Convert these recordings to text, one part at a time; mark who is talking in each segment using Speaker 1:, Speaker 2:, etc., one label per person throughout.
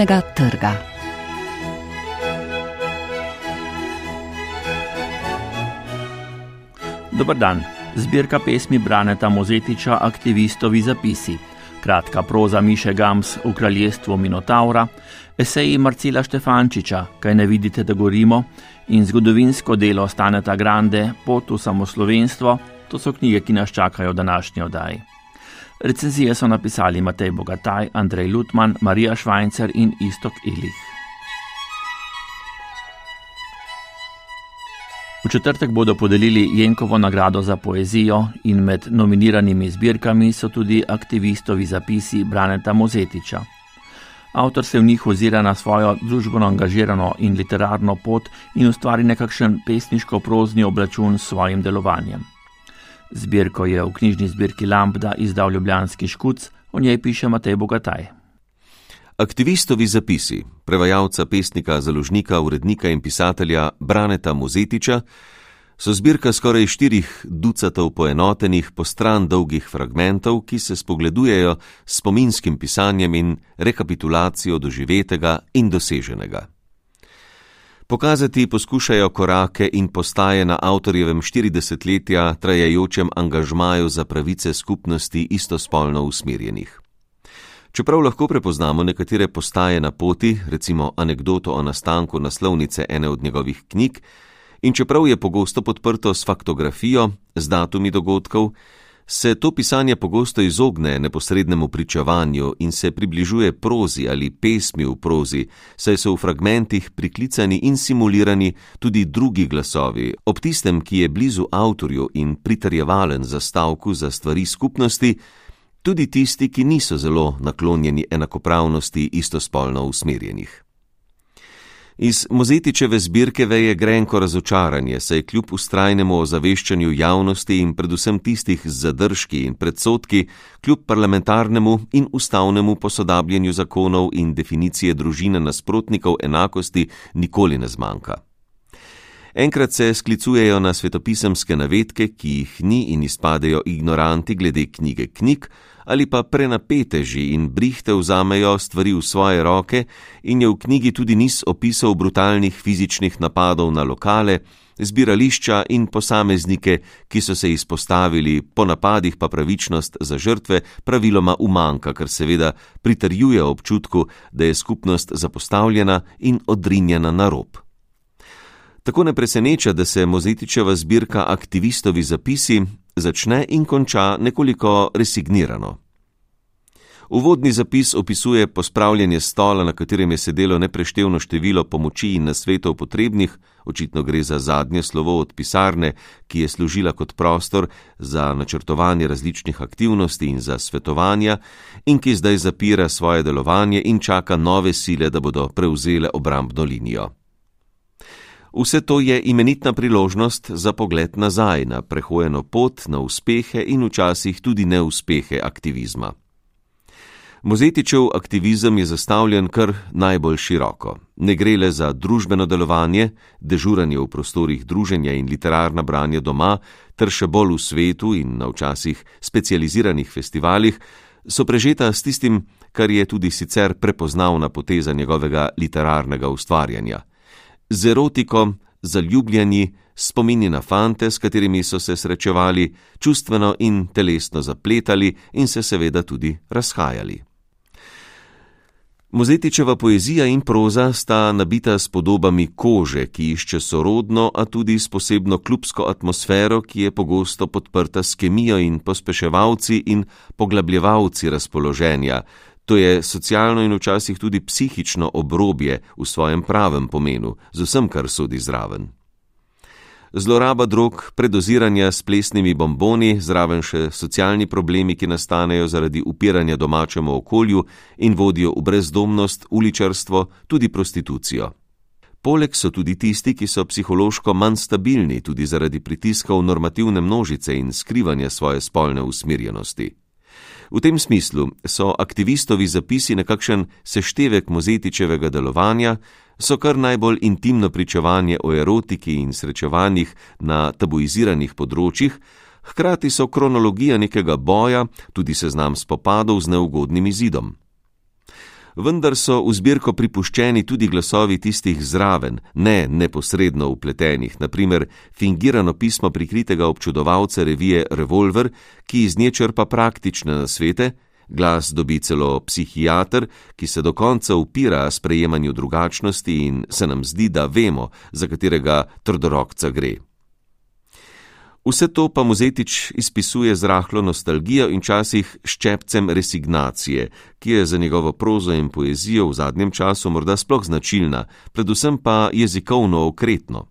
Speaker 1: knjižnega trga.
Speaker 2: Dobar dan, zbirka pesmi Braneta Mozetiča, aktivistovi zapisi, kratka proza Miše Gams v kraljestvu Minotaura, eseji Marcela Štefančiča, kaj ne vidite, da gorimo, in zgodovinsko delo Staneta Grande, pot v samoslovenstvo, to so knjige, ki nas čakajo v današnji oddaji. Recenzije so napisali Matej Bogataj, Andrej Lutman, Marija Švajcer in Istok Ilih. V četrtek bodo podelili Jenkovo nagrado za poezijo in med nominiranimi zbirkami so tudi aktivistovi zapisi Braneta Mozetiča. Avtor se v njih ozira na svojo družbeno angažirano in literarno pot in ustvari nekakšen pesniško-prozni obračun s svojim delovanjem. Zbirko je v knjižni zbirki Lambda izdal Ljubljanski škuc, o njej piše Matej Bogataj.
Speaker 3: Aktivistovi zapisi, prevajalca, pesnika, založnika, urednika in pisatelja Braneta Mozetiča, so zbirka skoraj štirih ducatov poenotenih, postran dolgih fragmentov, ki se spogledujejo s spominskim pisanjem in rekapitulacijo doživetega in doseženega. Pokazati poskušajo korake in postaje na avtorjevem 40 letja trajajočem angažmaju za pravice skupnosti istospolno usmerjenih. Čeprav lahko prepoznamo nekatere postaje na poti, recimo anegdoto o nastanku naslovnice ene od njegovih knjig, in čeprav je pogosto podprto s faktografijo, z datumi dogodkov, se to pisanje pogosto izogne neposrednemu pričevanju in se približuje prozi ali pesmi v prozi, saj so v fragmentih priklicani in simulirani tudi drugi glasovi, ob tistem, ki je blizu avtorju in pritrjevalen za stavku za stvari skupnosti, tudi tisti, ki niso zelo naklonjeni enakopravnosti istospolno usmerjenih. Iz Mozetičeve zbirke veje grenko razočaranje, saj kljub ustrajnemu ozaveščanju javnosti in predvsem tistih z zadržki in predsotki, kljub parlamentarnemu in ustavnemu posodabljanju zakonov in definicije družine nasprotnikov enakosti nikoli ne zmanjka. Enkrat se sklicujejo na svetopisemske navedke, ki jih ni in izpadejo ignoranti glede knjige knjig, ali pa prenapeteži in brihte vzamejo stvari v svoje roke in je v knjigi tudi niz opisov brutalnih fizičnih napadov na lokale, zbirališča in posameznike, ki so se izpostavili, po napadih pa pravičnost za žrtve praviloma umanka, kar seveda pritrjuje občutku, da je skupnost zapostavljena in odrinjena na rob. Tako ne preseneča, da se Mozetičeva zbirka aktivistovi zapisi začne in konča nekoliko resignirano. Uvodni zapis opisuje pospravljanje stola, na katerem je sedelo nepreštevno število pomoči in nasvetov potrebnih, očitno gre za zadnje slovo od pisarne, ki je služila kot prostor za načrtovanje različnih aktivnosti in za svetovanja, in ki zdaj zapira svoje delovanje in čaka nove sile, da bodo prevzele obrambno linijo. Vse to je imenitna priložnost za pogled nazaj na prehojeno pot, na uspehe in včasih tudi neuspehe aktivizma. Mozetičev aktivizem je zastavljen kar najbolj široko. Ne gre le za družbeno delovanje, dežuranje v prostorih druženja in literarna branja doma, ter še bolj v svetu in na včasih specializiranih festivalih, so prežeta s tistim, kar je tudi sicer prepoznavna poteza njegovega literarnega ustvarjanja z erotiko, zaljubljeni, spomini na fante, s katerimi so se srečevali, čustveno in telesno zapletali in se seveda tudi razhajali. Mozetičeva poezija in proza sta nabita s podobami kože, ki išče sorodno, a tudi s posebno klubsko atmosfero, ki je pogosto podprta s kemijo in pospeševalci in poglabljevalci razpoloženja, To je socialno in včasih tudi psihično obrobje v svojem pravem pomenu, z vsem, kar sodi zraven. Zloraba drog, predoziranja s plesnimi bomboni, zraven še socialni problemi, ki nastanejo zaradi upiranja domačemu okolju in vodijo v brezdomnost, uličarstvo, tudi prostitucijo. Poleg so tudi tisti, ki so psihološko manj stabilni, tudi zaradi pritiskov normativne množice in skrivanja svoje spolne usmirjenosti. V tem smislu so aktivistovi zapisi nekakšen seštevek mozetičevega delovanja, so kar najbolj intimno pričevanje o erotiki in srečevanjih na tabuiziranih področjih, hkrati so kronologija nekega boja, tudi seznam spopadov z neugodnim izidom. Vendar so v zbirko pripuščeni tudi glasovi tistih zraven, ne neposredno upletenih, naprimer fingirano pismo prikritega občudovalca revije Revolver, ki iz nje črpa praktične nasvete, glas dobi celo psihiater, ki se do konca upira sprejemanju drugačnosti in se nam zdi, da vemo, za katerega trdorokca gre. Vse to pa Muzetič izpisuje z rahlo nostalgijo in časih ščepcem resignacije, ki je za njegovo prozo in poezijo v zadnjem času morda sploh značilna, predvsem pa jezikovno okretno.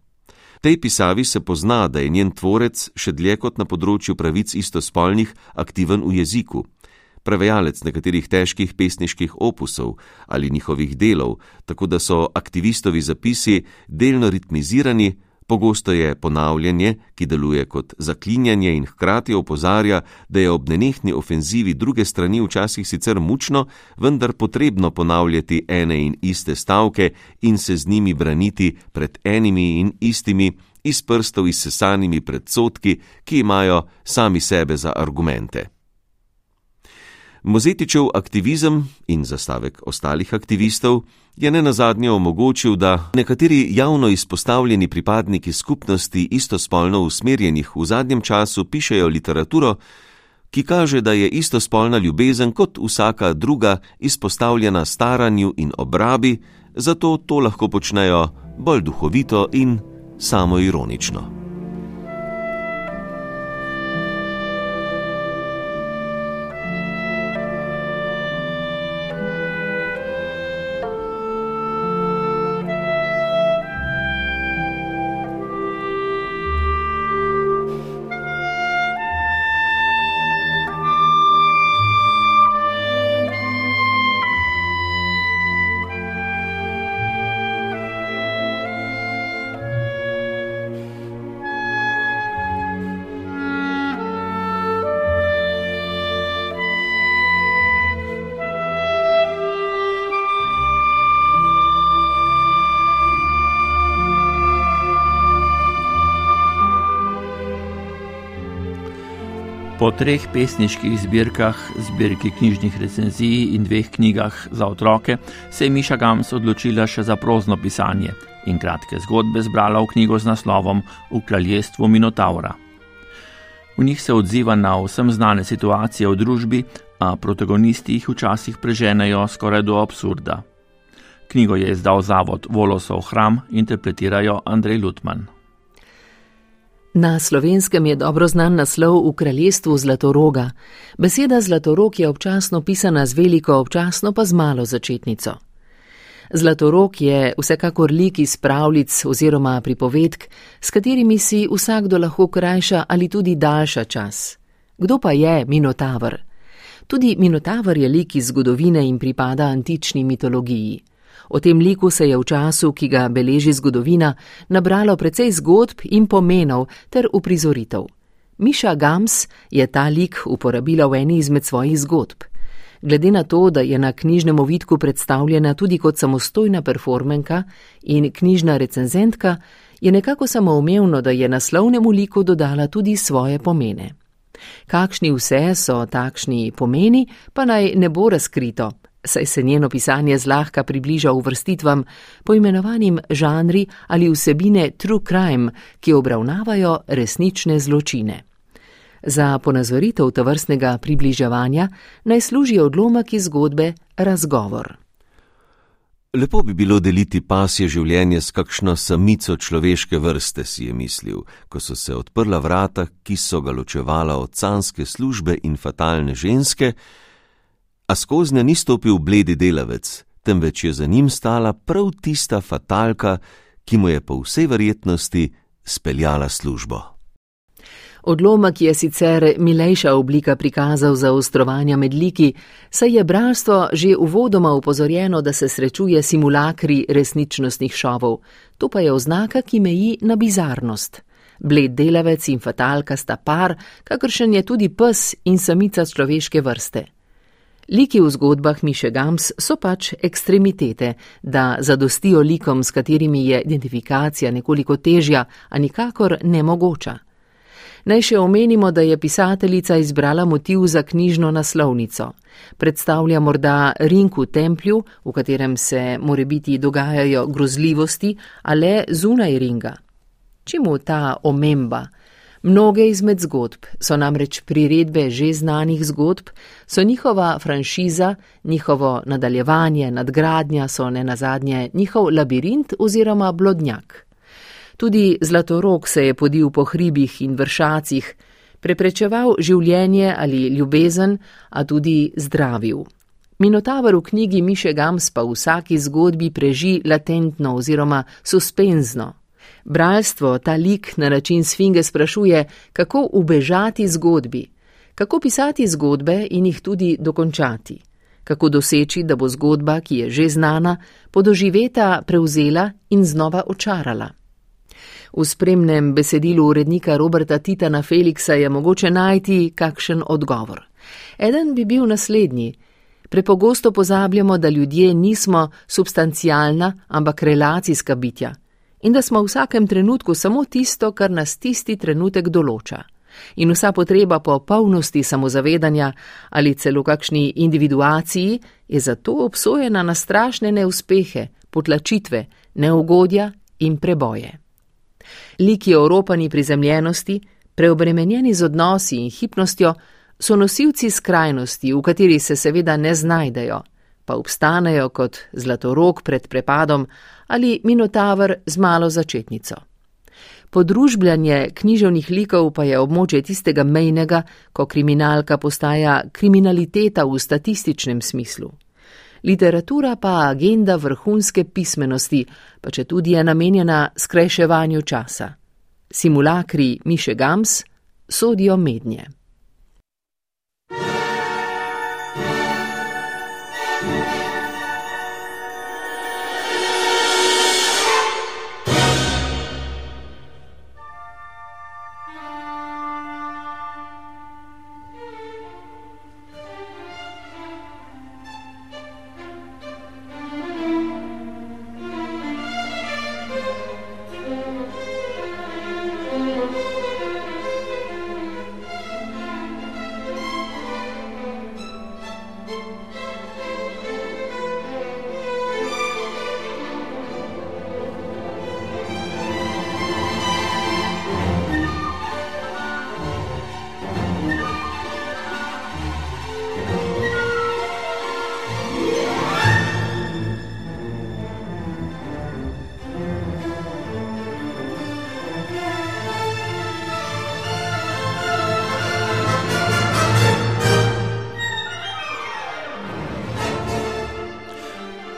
Speaker 3: Tej pisavi se pozna, da je njen tvorec še dlje kot na področju pravic istospolnih aktiven v jeziku. Prevajalec nekaterih težkih pesniških opusov ali njihovih delov, tako da so aktivistovi zapisi delno ritmizirani, Pogosto je ponavljanje, ki deluje kot zaklinjanje in hkrati opozarja, da je ob nenehni ofenzivi druge strani včasih sicer mučno, vendar potrebno ponavljati ene in iste stavke in se z njimi braniti pred enimi in istimi iz prstov izsesanimi predsotki, ki imajo sami sebe za argumente. Mozetičev aktivizem in zastavek ostalih aktivistov je ne nazadnje omogočil, da nekateri javno izpostavljeni pripadniki skupnosti istospolno usmerjenih v zadnjem času pišejo literaturo, ki kaže, da je istospolna ljubezen kot vsaka druga izpostavljena staranju in obrabi, zato to lahko počnejo bolj duhovito in samoironično.
Speaker 2: Po treh pesniških zbirkah, zbirki knjižnih recenzij in dveh knjigah za otroke, se je Miša Gams odločila še za prozno pisanje in kratke zgodbe zbrala v knjigo z naslovom V kraljestvu Minotaura. V njih se odziva na vsem znane situacije v družbi, a protagonisti jih včasih preženejo skoraj do absurda. Knjigo je izdal zavod Volosov hram, interpretirajo Andrej Lutman.
Speaker 1: Na slovenskem je dobro znan naslov v kraljestvu Zlatoroga. Beseda Zlatorog je občasno pisana z veliko, občasno pa z malo začetnico. Zlatorog je vsekakor lik iz pravljic oziroma pripovedk, s katerimi si vsakdo lahko krajša ali tudi daljša čas. Kdo pa je Minotavr? Tudi Minotavr je lik iz zgodovine in pripada antični mitologiji. O tem liku se je v času, ki ga beleži zgodovina, nabralo precej zgodb in pomenov ter uprizoritev. Miša Gams je ta lik uporabila v eni izmed svojih zgodb. Glede na to, da je na knjižnem ovitku predstavljena tudi kot samostojna performenka in knjižna recenzentka, je nekako samoumevno, da je naslovnemu liku dodala tudi svoje pomene. Kakšni vse so takšni pomeni, pa naj ne bo razkrito, saj se njeno pisanje zlahka približa uvrstitvam, poimenovanim žanri ali vsebine true crime, ki obravnavajo resnične zločine. Za ponazoritev tovrstnega približevanja naj služi odlomek iz zgodbe Razgovor.
Speaker 3: Lepo bi bilo deliti pasje življenje s kakšno samico človeške vrste, si je mislil, ko so se odprla vrata, ki so ga ločevala od canske službe in fatalne ženske, a skozi njo ni stopil bledi delavec, temveč je za njim stala prav tista fatalka, ki mu je po vsej verjetnosti speljala službo.
Speaker 1: Odlomek je sicer milejša oblika prikazal za ostrovanja med liki, saj je bralstvo že uvodoma upozorjeno, da se srečuje simulakri resničnostnih šovov, to pa je oznaka, ki meji na bizarnost. Bled delavec in fatalka sta par, kakršen je tudi pes in samica človeške vrste. Liki v zgodbah Miše Gams so pač ekstremitete, da zadostijo likom, s katerimi je identifikacija nekoliko težja, a nikakor nemogoča. Naj še omenimo, da je pisateljica izbrala motiv za knjižno naslovnico. Predstavlja morda ring v templju, v katerem se more biti dogajajo grozljivosti, a le zunaj ringa. Čemu ta omemba? Mnoge izmed zgodb so namreč priredbe že znanih zgodb, so njihova franšiza, njihovo nadaljevanje, nadgradnja so ne nazadnje njihov labirint oziroma blodnjak. Tudi Zlatorok se je podil po hribih in vršacih, preprečeval življenje ali ljubezen, a tudi zdravil. Minotaver v knjigi Miše Gams pa v vsaki zgodbi preži latentno oziroma suspenzno. Bralstvo ta lik na način sfinge sprašuje, kako ubežati zgodbi, kako pisati zgodbe in jih tudi dokončati, kako doseči, da bo zgodba, ki je že znana, podoživeta prevzela in znova očarala. V spremnem besedilu urednika Roberta Titana Feliksa je mogoče najti kakšen odgovor. Eden bi bil naslednji. Prepogosto pozabljamo, da ljudje nismo substancialna, ampak relacijska bitja in da smo v vsakem trenutku samo tisto, kar nas tisti trenutek določa. In vsa potreba po polnosti samozavedanja ali celo kakšni individuaciji je zato obsojena na strašne neuspehe, potlačitve, neugodja in preboje. Liki oropani prizemljenosti, preobremenjeni z odnosi in hipnostjo, so nosilci skrajnosti, v kateri se seveda ne znajdejo, pa obstanejo kot zlatorok pred prepadom ali minotavr z malo začetnico. Podružbljanje književnih likov pa je območje tistega mejnega, ko kriminalka postaja kriminaliteta v statističnem smislu. Literatura pa agenda vrhunske pismenosti, pa če tudi je namenjena skrajševanju časa. Simulakri Miše Gams sodijo mednje.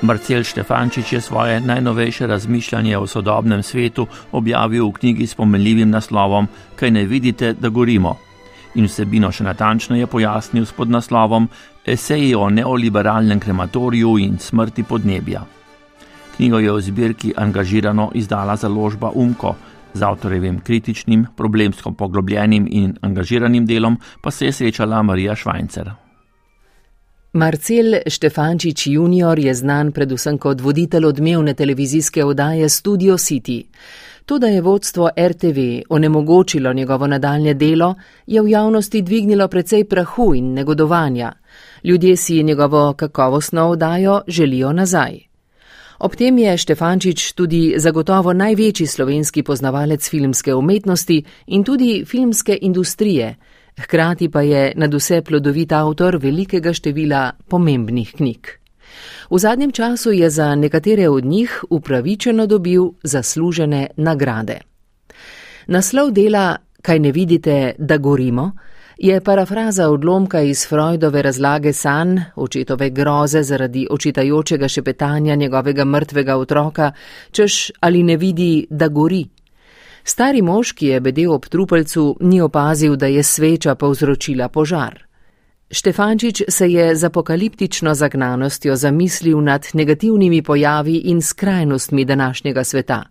Speaker 2: Marcel Štefančič je svoje najnovejše razmišljanje o sodobnem svetu objavil v knjigi s pomenljivim naslovom Kaj ne vidite, da gorimo. In vsebino še natančno je pojasnil s podnaslovom Eseji o neoliberalnem krematoriju in smrti podnebja. Knjigo je v zbirki angažirano izdala založba Umko, z avtorjevim kritičnim, problemsko poglobljenim in angažiranim delom pa se je srečala Marija Švajcer.
Speaker 1: Marcel Štefančič junior je znan predvsem kot voditelj odmevne televizijske oddaje Studio City. To, da je vodstvo RTV onemogočilo njegovo nadaljne delo, je v javnosti dvignilo precej prahu in negodovanja. Ljudje si njegovo kakovostno oddajo želijo nazaj. Ob tem je Štefančič tudi zagotovo največji slovenski poznavalec filmske umetnosti in tudi filmske industrije, hkrati pa je nad vse plodovit avtor velikega števila pomembnih knjig. V zadnjem času je za nekatere od njih upravičeno dobil zaslužene nagrade. Naslov dela Kaj ne vidite, da gorimo? je parafraza odlomka iz Freudove razlage sanj, očetove groze zaradi očitajočega šepetanja njegovega mrtvega otroka, češ ali ne vidi, da gori. Stari mož, ki je bedel ob trupelcu, ni opazil, da je sveča povzročila požar. Štefančič se je z apokaliptično zagnanostjo zamislil nad negativnimi pojavi in skrajnostmi današnjega sveta,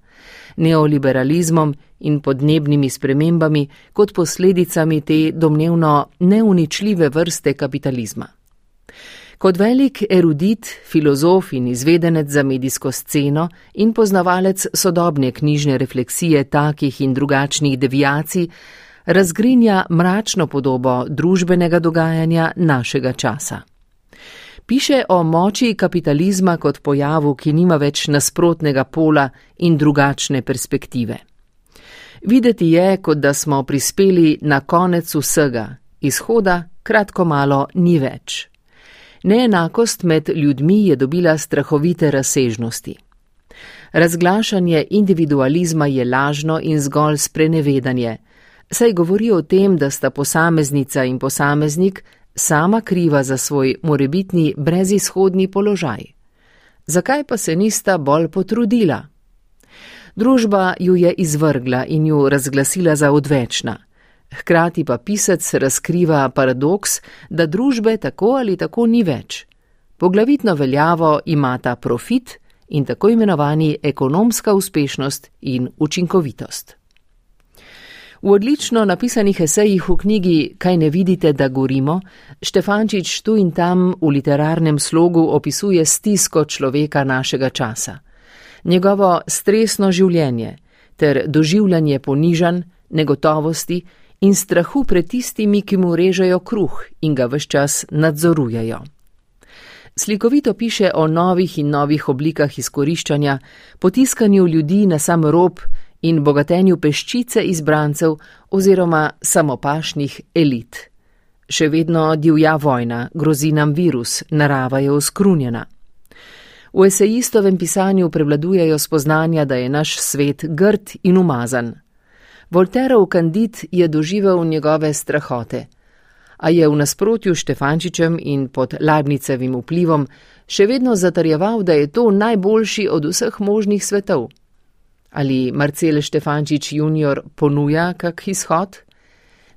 Speaker 1: neoliberalizmom in podnebnimi spremembami kot posledicami te domnevno neuničljive vrste kapitalizma. Kot velik erudit, filozof in izvedenec za medijsko sceno in poznavalec sodobne knjižne refleksije takih in drugačnih devijacij, razgrinja mračno podobo družbenega dogajanja našega časa. Piše o moči kapitalizma kot pojavu, ki nima več nasprotnega pola in drugačne perspektive. Videti je, kot da smo prispeli na konec vsega, izhoda kratko malo ni več. Neenakost med ljudmi je dobila strahovite razsežnosti. Razglašanje individualizma je lažno in zgolj sprenevedanje, saj govori o tem, da sta posameznica in posameznik sama kriva za svoj morebitni brezizhodni položaj. Zakaj pa se nista bolj potrudila? Družba ju je izvrgla in ju razglasila za odvečna. Hkrati pa pisec razkriva paradoks, da družbe tako ali tako ni več. Poglavitno veljavo imata profit in tako imenovani ekonomska uspešnost in učinkovitost. V odlično napisanih esejih v knjigi Kaj ne vidite, da gorimo, Štefančič tu in tam v literarnem slogu opisuje stisko človeka našega časa, njegovo stresno življenje ter doživljanje ponižanj, negotovosti in strahu pred tistimi, ki mu režejo kruh in ga vse čas nadzorujejo. Slikovito piše o novih in novih oblikah izkoriščanja, potiskanju ljudi na sam rob in bogatenju peščice izbrancev oziroma samopašnih elit. Še vedno divja vojna, grozi nam virus, narava je oskrunjena. V esejistovem pisanju prevladujejo spoznanja, da je naš svet grd in umazan. Volterov kandid je doživel njegove strahote a je v nasprotju Štefančičem in pod Leibnicevim vplivom še vedno zatarjeval, da je to najboljši od vseh možnih svetov. Ali Marcel Štefančič junior ponuja kak izhod?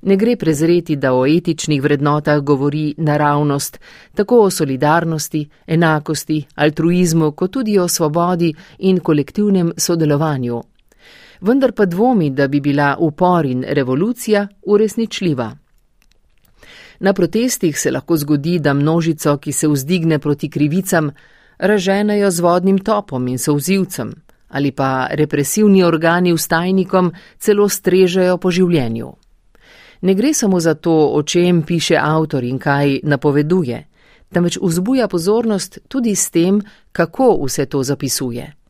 Speaker 1: Ne gre prezreti, da o etičnih vrednotah govori naravnost, tako o solidarnosti, enakosti, altruizmu, kot tudi o svobodi in kolektivnem sodelovanju. Vendar pa dvomi, da bi bila upor in revolucija uresničljiva. Na protestih se lahko zgodi, da množico, ki se vzdigne proti krivicam, raženejo z vodnim topom in souzivcem, ali pa represivni organi vstajnikom celo strežejo po življenju. Ne gre samo za to, o čem piše avtor in kaj napoveduje, temveč vzbuja pozornost tudi s tem, kako vse to zapisuje.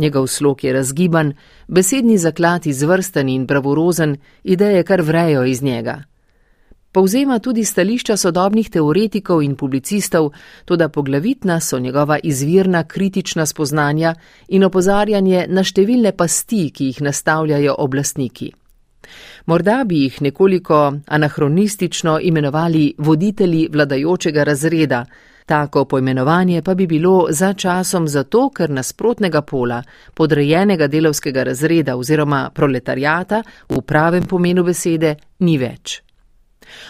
Speaker 1: Njegov slog je razgiban, besedni zaklad izvrsten in pravorozen, ideje kar vrejo iz njega. Povzema tudi stališča sodobnih teoretikov in publicistov, tudi poglavitna so njegova izvirna kritična spoznanja in opozarjanje na številne pasti, ki jih nastavljajo oblastniki. Morda bi jih nekoliko anahronistično imenovali voditelji vladajočega razreda, tako poimenovanje pa bi bilo za časom zato, ker nasprotnega pola, podrejenega delovskega razreda oziroma proletarjata v pravem pomenu besede ni več.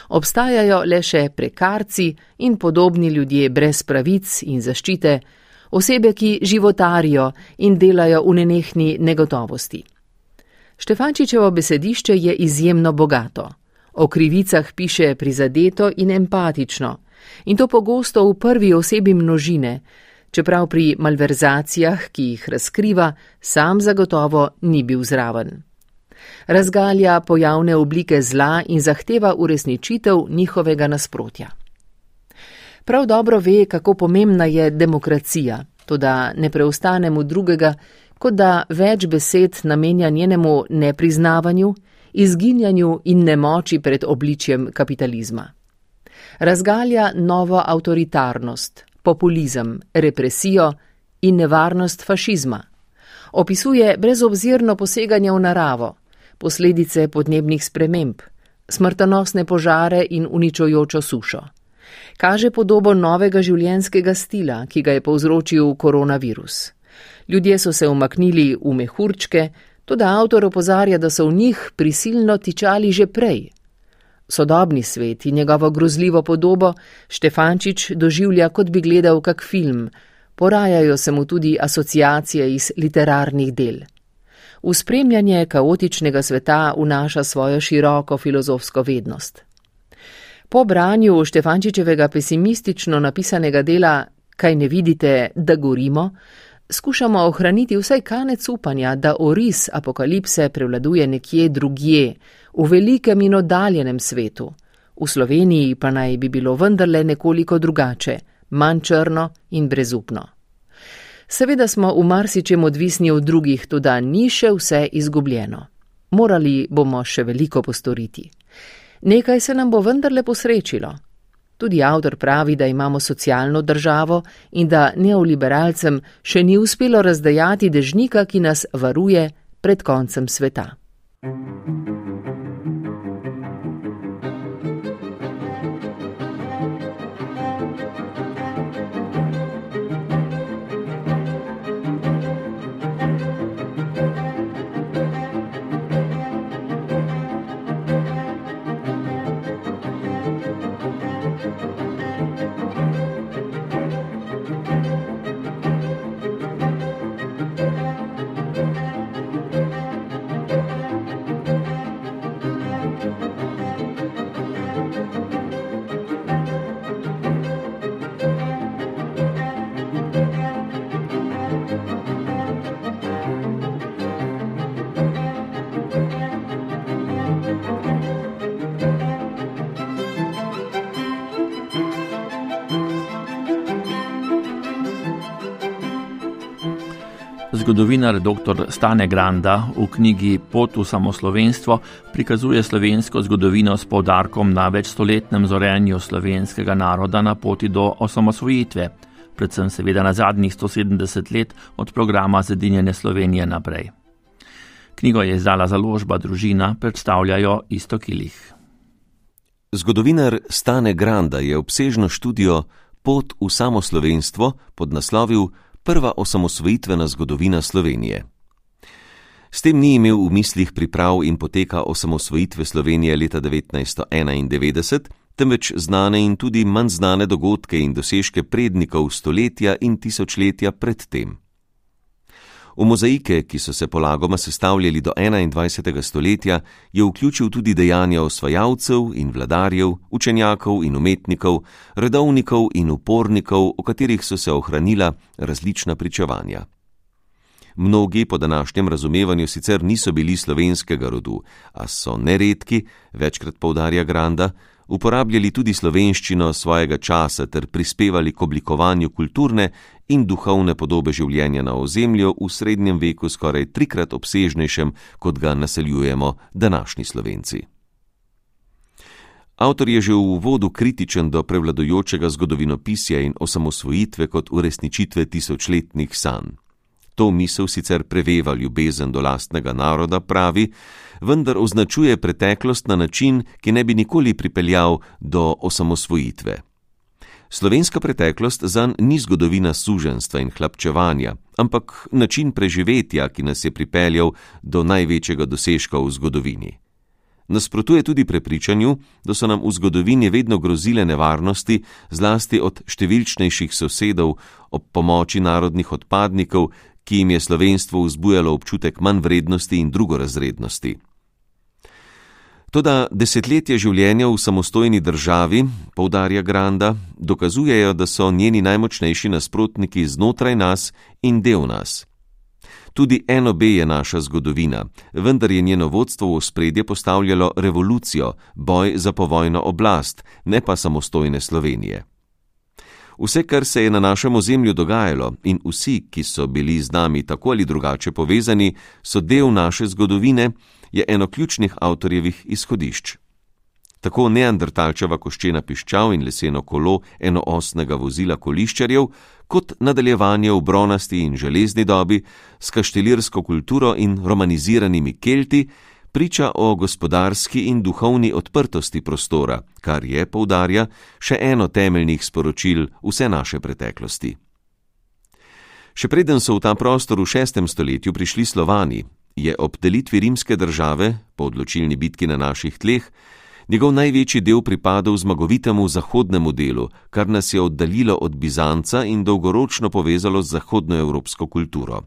Speaker 1: Obstajajo le še prekarci in podobni ljudje brez pravic in zaščite, osebe, ki životarijo in delajo v nenehni negotovosti. Štefančičevo besedišče je izjemno bogato. O krivicah piše prizadeto in empatično, in to pogosto v prvi osebi množine, čeprav pri malverzacijah, ki jih razkriva, sam zagotovo ni bil zraven razgalja pojavne oblike zla in zahteva uresničitev njihovega nasprotja. Prav dobro ve, kako pomembna je demokracija, to da ne preostane mu drugega, kot da več besed namenja njenemu nepriznavanju, izginjanju in nemoči pred obličjem kapitalizma. Razgalja novo avtoritarnost, populizem, represijo in nevarnost fašizma. Opisuje brezobzirno poseganje v naravo, posledice podnebnih sprememb, smrtonosne požare in uničujočo sušo. Kaže podobo novega življenjskega stila, ki ga je povzročil koronavirus. Ljudje so se umaknili v mehurčke, tudi avtor opozarja, da so v njih prisilno tičali že prej. Sodobni svet in njegovo grozljivo podobo Štefančič doživlja, kot bi gledal kak film, porajajo se mu tudi asociacije iz literarnih del v spremljanje kaotičnega sveta vnaša svojo široko filozofsko vednost. Po branju Štefančičevega pesimistično napisanega dela Kaj ne vidite, da gorimo, skušamo ohraniti vsaj kanec upanja, da oris apokalipse prevladuje nekje drugje, v velikem in oddaljenem svetu. V Sloveniji pa naj bi bilo vendarle nekoliko drugače, manj črno in brezupno. Seveda smo v marsičem odvisni od drugih, tudi ni še vse izgubljeno. Morali bomo še veliko postoriti. Nekaj se nam bo vendarle posrečilo. Tudi avtor pravi, da imamo socialno državo in da neoliberalcem še ni uspelo razdajati dežnika, ki nas varuje pred koncem sveta. Thank you.
Speaker 2: Zgodovinar dr. Stane Granda v knjigi Pot v samoslovenstvo prikazuje slovensko zgodovino s povdarkom na večstoletnem zorenju slovenskega naroda na poti do osamosvojitve, predvsem seveda na zadnjih 170 let od programa Zedinjene Slovenije naprej. Knjigo je izdala založba Družina, predstavljajo isto kilih.
Speaker 3: Zgodovinar Stane Granda je obsežno študijo Pot v samoslovenstvo podnaslovil prva osamosvojitvena zgodovina Slovenije. S tem ni imel v mislih priprav in poteka osamosvojitve Slovenije leta 1991, temveč znane in tudi manj znane dogodke in dosežke prednikov stoletja in tisočletja predtem. V mozaike, ki so se polagoma sestavljali do 21. stoletja, je vključil tudi dejanja osvajalcev in vladarjev, učenjakov in umetnikov, redovnikov in upornikov, o katerih so se ohranila različna pričevanja. Mnogi po današnjem razumevanju sicer niso bili slovenskega rodu, a so neredki, večkrat poudarja Granda, uporabljali tudi slovenščino svojega časa ter prispevali k oblikovanju kulturne in duhovne podobe življenja na ozemlju v srednjem veku skoraj trikrat obsežnejšem, kot ga naseljujemo današnji slovenci. Avtor je že v uvodu kritičen do prevladojočega zgodovinopisja in osamosvojitve kot uresničitve tisočletnih sanj. To misel sicer preveva ljubezen do lastnega naroda, pravi, vendar označuje preteklost na način, ki ne bi nikoli pripeljal do osamosvojitve. Slovenska preteklost zanj ni zgodovina suženstva in hlapčevanja, ampak način preživetja, ki nas je pripeljal do največjega dosežka v zgodovini. Nasprotuje tudi prepričanju, da so nam v zgodovini vedno grozile nevarnosti, zlasti od številčnejših sosedov, ob pomoči narodnih odpadnikov, ki jim je slovenstvo vzbujalo občutek manj vrednosti in drugorazrednosti. Toda desetletje življenja v samostojni državi, poudarja Granda, dokazujejo, da so njeni najmočnejši nasprotniki znotraj nas in del nas. Tudi NOB je naša zgodovina, vendar je njeno vodstvo v spredje postavljalo revolucijo, boj za povojno oblast, ne pa samostojne Slovenije. Vse, kar se je na našem ozemlju dogajalo in vsi, ki so bili z nami tako ali drugače povezani, so del naše zgodovine, je eno ključnih avtorjevih izhodišč. Tako neandertalčeva koščena piščal in leseno kolo enoosnega vozila koliščarjev, kot nadaljevanje v bronasti in železni dobi s kaštelirsko kulturo in romaniziranimi kelti, priča o gospodarski in duhovni odprtosti prostora, kar je, poudarja, še eno temeljnih sporočil vse naše preteklosti. Še preden so v ta prostor v šestem stoletju prišli Slovani, je ob delitvi rimske države, po odločilni bitki na naših tleh, njegov največji del pripadal zmagovitemu zahodnemu delu, kar nas je oddaljilo od Bizanca in dolgoročno povezalo z zahodnoevropsko kulturo.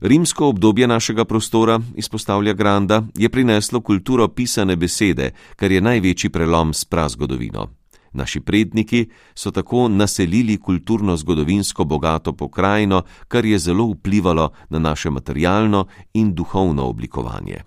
Speaker 3: Rimsko obdobje našega prostora, izpostavlja Granda, je prineslo kulturo pisane besede, kar je največji prelom s prazgodovino. Naši predniki so tako naselili kulturno-zgodovinsko bogato pokrajino, kar je zelo vplivalo na naše materialno in duhovno oblikovanje.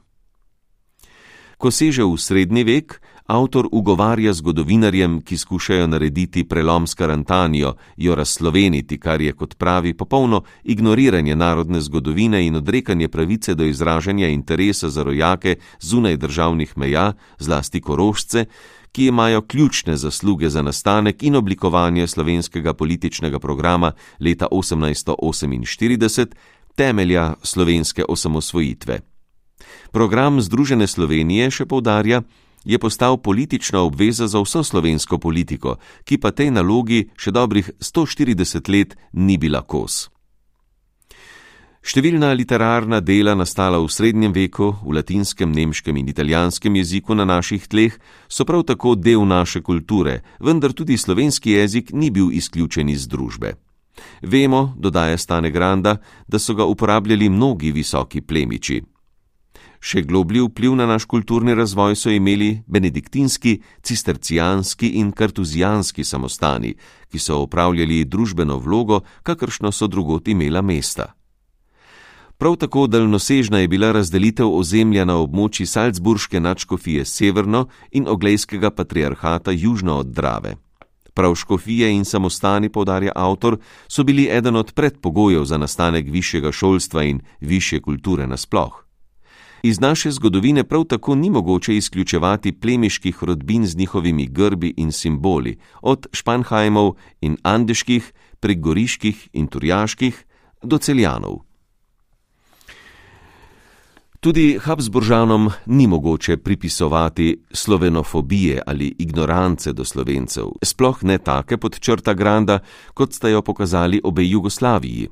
Speaker 3: Ko seže v srednji vek, avtor ugovarja zgodovinarjem, ki skušajo narediti prelom s karantanijo, jo razsloveniti, kar je, kot pravi, popolno ignoriranje narodne zgodovine in odrekanje pravice do izražanja interesa za rojake zunaj državnih meja, zlasti korošce, ki imajo ključne zasluge za nastanek in oblikovanje slovenskega političnega programa leta 1848, temelja slovenske osamosvojitve. Program Združene Slovenije še povdarja, je postal politična obveza za vso slovensko politiko, ki pa tej nalogi še dobrih 140 let ni bila kos. Številna literarna dela nastala v srednjem veku, v latinskem, nemškem in italijanskem jeziku na naših tleh, so prav tako del naše kulture, vendar tudi slovenski jezik ni bil izključen iz družbe. Vemo, dodaja Stane Granda, da so ga uporabljali mnogi visoki plemiči. Še globlji vpliv na naš kulturni razvoj so imeli benediktinski, cistercijanski in kartuzijanski samostani, ki so upravljali družbeno vlogo, kakršno so drugot imela mesta. Prav tako daljnosežna je bila razdelitev ozemlja na območji Salzburške načkofije severno in oglejskega patriarhata južno od Drave. Prav škofije in samostani, povdarja avtor, so bili eden od predpogojev za nastanek višjega šolstva in više kulture nasploh. Iz naše zgodovine prav tako ni mogoče izključevati plemiških rodbin z njihovimi grbi in simboli, od Španhajmov in Andeških, prek Goriških in Turjaških do Celjanov. Tudi Habsburžanom ni mogoče pripisovati slovenofobije ali ignorance do slovencev, sploh ne take pod črta Granda, kot sta jo pokazali obe Jugoslaviji.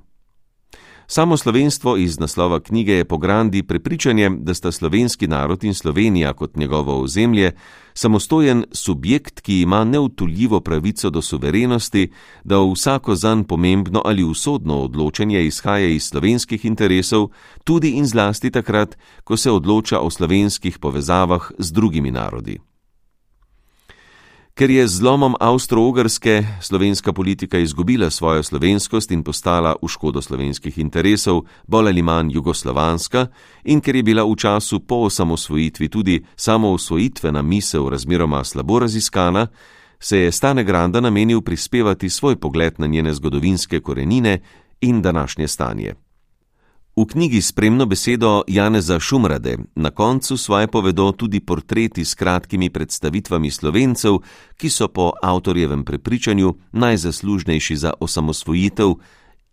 Speaker 3: Samo slovenstvo iz naslova knjige je po Grandi prepričanje, da sta slovenski narod in Slovenija kot njegovo ozemlje samostojen subjekt, ki ima neutuljivo pravico do suverenosti, da vsako zan pomembno ali usodno odločanje izhaja iz slovenskih interesov, tudi in zlasti takrat, ko se odloča o slovenskih povezavah z drugimi narodi. Ker je z zlomom Avstro-Ogrske slovenska politika izgubila svojo slovenskost in postala v škodo slovenskih interesov bolj ali manj jugoslovanska, in ker je bila v času po osamosvojitvi tudi samoosvojitvena misel razmeroma slabo raziskana, se je Stane Granda namenil prispevati svoj pogled na njene zgodovinske korenine in današnje stanje. V knjigi spremno besedo Janeza Šumrade na koncu svoje povedo tudi portreti s kratkimi predstavitvami slovencev, ki so po avtorjevem prepričanju najzaslužnejši za osamosvojitev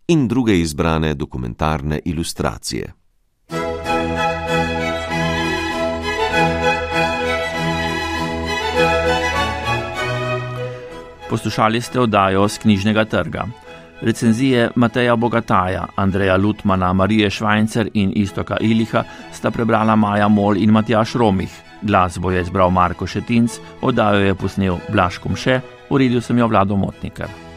Speaker 3: in druge izbrane dokumentarne ilustracije.
Speaker 2: Poslušali ste oddajo z knjižnega trga. Recenzije Mateja Bogataja, Andreja Lutmana, Marije Švajcer in Istoka Iliha sta prebrala Maja Mol in Matjaš Romih. Glasbo je izbral Marko Šetinc, oddajo je posnel Blaškom še, uredil sem jo vlado Motnikar.